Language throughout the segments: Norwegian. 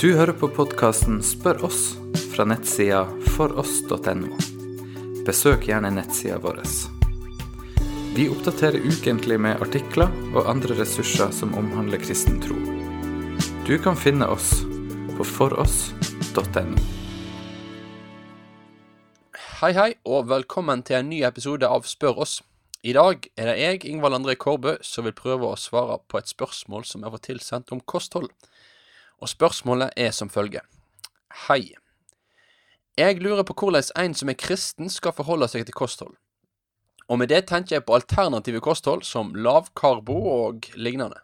Du hører på podkasten Spør oss fra nettsida foross.no. Besøk gjerne nettsida vår. Vi oppdaterer ukentlig med artikler og andre ressurser som omhandler kristen tro. Du kan finne oss på foross.no. Hei, hei, og velkommen til en ny episode av Spør oss. I dag er det jeg, Ingvald André Kårbø, som vil prøve å svare på et spørsmål som jeg får tilsendt om kosthold. Og spørsmålet er som følger. Hei. Jeg lurer på hvordan en som er kristen skal forholde seg til kosthold. Og med det tenker jeg på alternative kosthold som lavkarbo og lignende.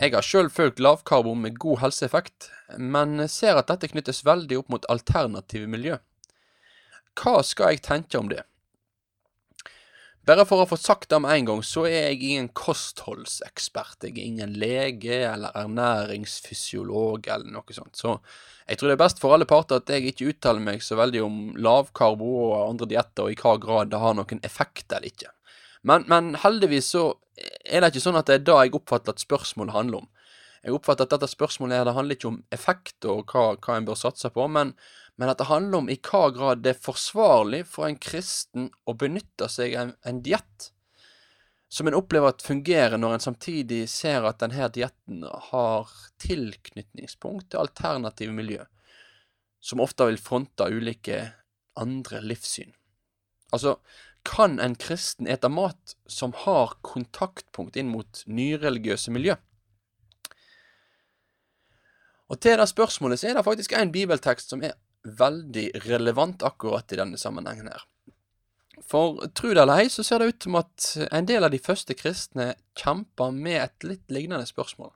Jeg har sjøl fulgt lavkarbo med god helseeffekt, men ser at dette knyttes veldig opp mot alternative miljø. Hva skal jeg tenke om det? Bare for å få sagt det med en gang, så er jeg ingen kostholdsekspert. Jeg er ingen lege eller ernæringsfysiolog eller noe sånt. Så jeg tror det er best for alle parter at jeg ikke uttaler meg så veldig om lavkarbo og andre dietter, og i hva grad det har noen effekt eller ikke. Men, men heldigvis så er det ikke sånn at det er det jeg oppfatter at spørsmålet handler om. Jeg oppfatter at dette spørsmålet her, det handler ikke om effekt og hva, hva en bør satse på, men men at det handler om i hva grad det er forsvarlig for en kristen å benytte seg av en, en diett som en opplever at fungerer når en samtidig ser at denne dietten har tilknytningspunkt til alternative miljø, som ofte vil fronte ulike andre livssyn. Altså, kan en kristen ete mat som har kontaktpunkt inn mot nyreligiøse miljø? Og til det spørsmålet så er det faktisk en bibeltekst som er veldig relevant akkurat i denne sammenhengen her. For tro det eller ei, så ser det ut som at en del av de første kristne kjemper med et litt lignende spørsmål.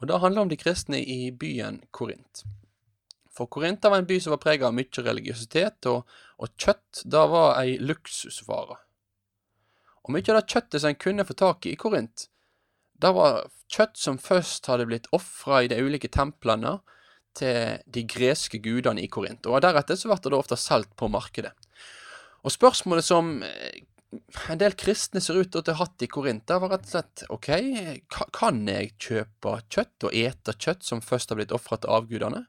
Og det handler om de kristne i byen Korint. For Korint var en by som var preget av mye religiøsitet, og, og kjøtt da var ei luksusvare. Og mye av det kjøttet som en kunne få tak i i Korint, det var kjøtt som først hadde blitt ofra i de ulike templene, til de greske gudene i Korint, og deretter så ble det ofte solgt på markedet. Og spørsmålet som eh, en del kristne ser ut til å ha hatt i Korint, var rett og slett OK, kan jeg kjøpe kjøtt og ete kjøtt som først har blitt ofra til avgudene?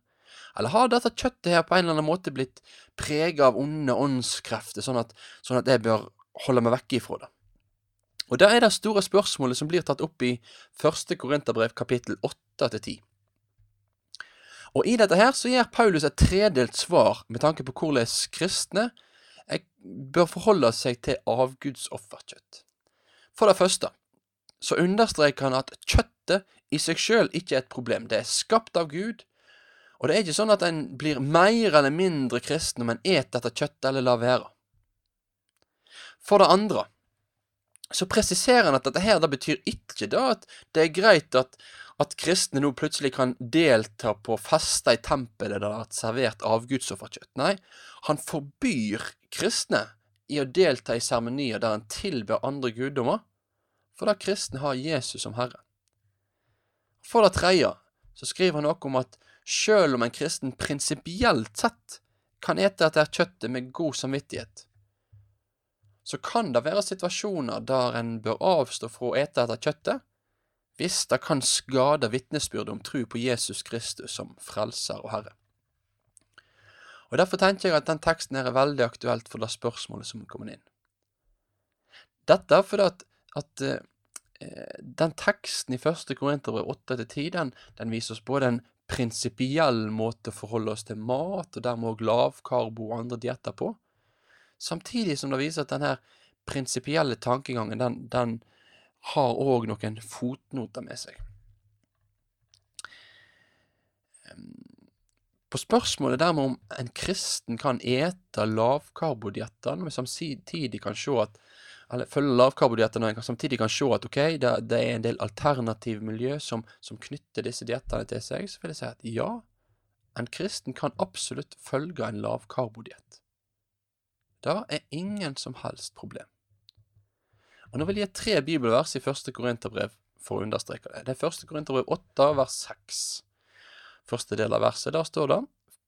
Eller har dette kjøttet her på en eller annen måte blitt preget av onde åndskrefter, sånn at, sånn at jeg bør holde meg vekk ifra det? Og det er det store spørsmålet som blir tatt opp i første Korinterbrev kapittel 8 til 10. Og i dette her så gir Paulus et tredelt svar med tanke på hvordan kristne bør forholde seg til avgudsofferkjøtt. For det første så understreker han at kjøttet i seg sjøl ikke er et problem. Det er skapt av Gud, og det er ikke sånn at en blir mer eller mindre kristen om en et dette kjøttet eller lar være. For det andre så presiserer han at dette her da betyr ikke da at det er greit at at kristne nå plutselig kan delta på fester i tempelet der det har vært servert avgudsofferkjøtt. Nei, han forbyr kristne i å delta i seremonier der han tilber andre guddommer, for da kristne har Jesus som herre. For det tredje så skriver han noe om at selv om en kristen prinsipielt sett kan ete dette kjøttet med god samvittighet, så kan det være situasjoner der en bør avstå fra å ete dette kjøttet, hvis det kan skade vitnesbyrdet om tro på Jesus Kristus som frelser og Herre. Og Derfor tenker jeg at den teksten her er veldig aktuelt for det spørsmålet som er kommet inn. Dette er fordi at, at uh, den teksten i første Korinterbrev 8-10 den, den viser oss både en prinsipiell måte å forholde oss til mat, og dermed òg lavkarbo og andre dietter på, samtidig som det viser at denne prinsipielle tankegangen den, den har òg noen fotnoter med seg. På spørsmålet dermed om en kristen kan ete lavkarbodietter vi samtidig kan se at eller følge lavkarbodietter når en samtidig kan se at ok, det, det, er en del alternativ miljø som, som knytter disse diettene til seg, så vil jeg si at ja, en kristen kan absolutt følge en lavkarbodiett. Det er ingen som helst problem. Og Nå vil jeg gi tre bibelvers i første Korinterbrev for å understreke det. Det er første Korinterbrev 8, vers 6. Første del av verset, der står det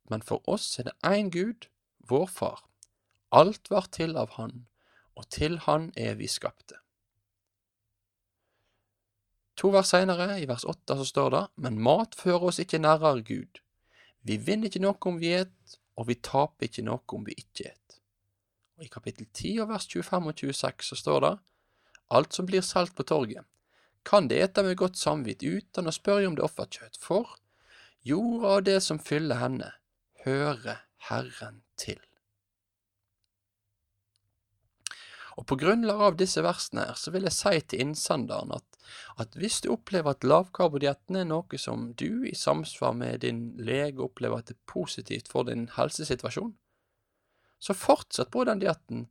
Men for oss er det én Gud, vår Far. Alt var til av Han, og til Han er vi skapte. To vers seinere, i vers åtte, så står det Men mat fører oss ikke nærmere Gud. Vi vinner ikke noe om vi et, og vi taper ikke noe om vi ikke et. Og I kapittel 10 og vers 25 og 26 så står det Alt som blir solgt på torget, kan det ete med godt samvitt uten å spørre om det er offerkjøtt, for jorda og det som fyller henne, hører Herren til. Og på grunnlag av disse versene her, så vil jeg si til innsenderen at, at hvis du opplever at lavkarbodietten er noe som du, i samsvar med din lege, opplever at det er positivt for din helsesituasjon, så fortsett på den dietten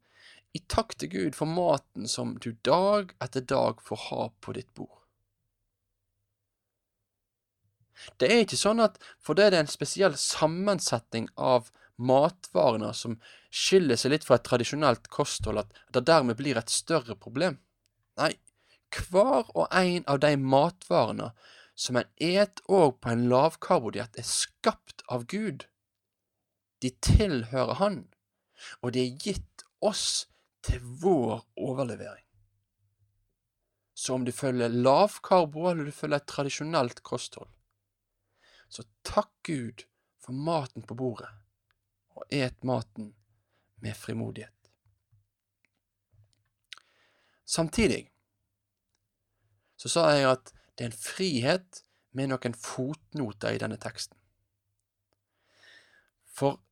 i takk til Gud for maten som du dag etter dag får ha på ditt bord. Det er ikke sånn at fordi det er en spesiell sammensetning av matvarene som skiller seg litt fra et tradisjonelt kosthold, at det dermed blir et større problem. Nei, hver og en av de matvarene som en et òg på en lavkarbodiett, er skapt av Gud. De tilhører Han, og de er gitt oss til vår overlevering. Så om du følger lavkarbo eller du følger et tradisjonelt kosthold, så takk Gud for maten på bordet og et maten med frimodighet. Samtidig så sa jeg at det er en frihet med noen fotnoter i denne teksten. For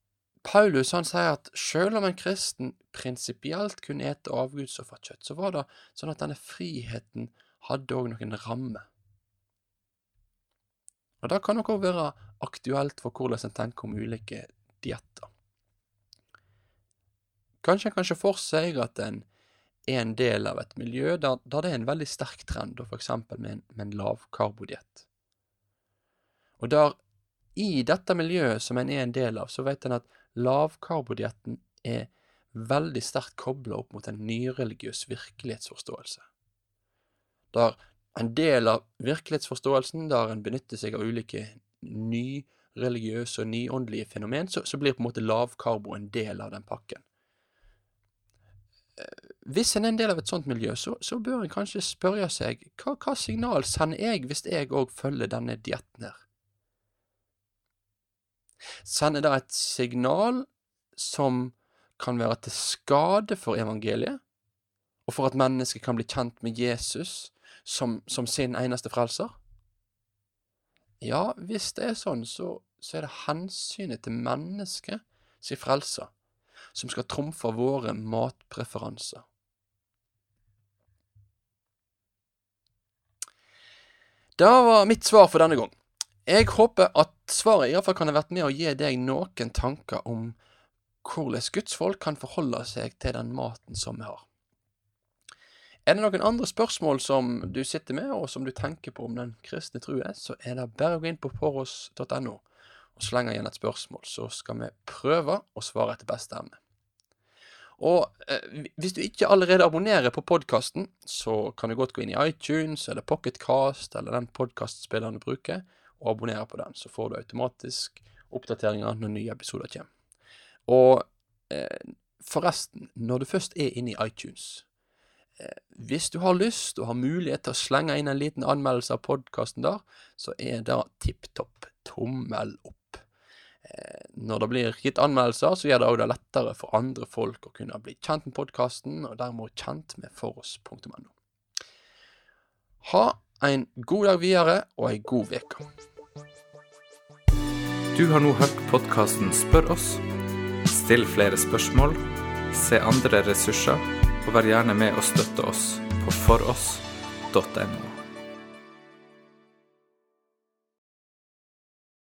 Paulus han sier at selv om en kristen prinsipielt kunne ete avgudsofferkjøtt, så var det sånn at denne friheten hadde òg noen rammer. Og Det kan nok òg være aktuelt for hvordan en tenker om ulike dietter. Kanskje en kan se for seg at en er en del av et miljø der, der det er en veldig sterk trend, f.eks. med en, med en lavkarbodiett. Og der i dette miljøet som en er en del av, så vet en at lavkarbodietten er veldig sterkt kobla opp mot en nyreligiøs virkelighetsforståelse. Der en del av virkelighetsforståelsen, der en benytter seg av ulike nyreligiøse og nyåndelige fenomen, så, så blir på en måte lavkarbo en del av den pakken hvis en er en del av et sånt miljø, så, så bør en kanskje spørre seg hva, hva signal sender jeg hvis jeg òg følger denne dietten her? Sender det et signal som kan være til skade for evangeliet, og for at mennesket kan bli kjent med Jesus som, som sin eneste frelser? Ja, hvis det er sånn, så, så er det hensynet til mennesket sin frelse som skal trumfe våre matpreferanser. Det var mitt svar for denne gang. Jeg håper at svaret iallfall kan ha vært med å gi deg noen tanker om hvordan gudsfolk kan forholde seg til den maten som vi har. Er det noen andre spørsmål som du sitter med, og som du tenker på om den kristne er, så er det bare å gå inn på poros.no og slenge igjen et spørsmål, så skal vi prøve å svare etter beste evne. Og eh, hvis du ikke allerede abonnerer på podkasten, så kan du godt gå inn i iTunes eller Pocketcast eller den podkastspilleren du bruker, og abonnerer på den. Så får du automatisk oppdateringer når nye episoder kommer. Og eh, forresten, når du først er inne i iTunes eh, Hvis du har lyst og har mulighet til å slenge inn en liten anmeldelse av podkasten der, så er det tipp topp tommel opp. Eh, når det blir gitt anmeldelser, så gjør det òg lettere for andre folk å kunne bli kjent med podkasten, og dermed kjent med foross.no. Ha en god dag videre og ei god uke. Du har nå hørt podkasten Spør oss. Still flere spørsmål, se andre ressurser, og vær gjerne med å støtte oss på foross.no.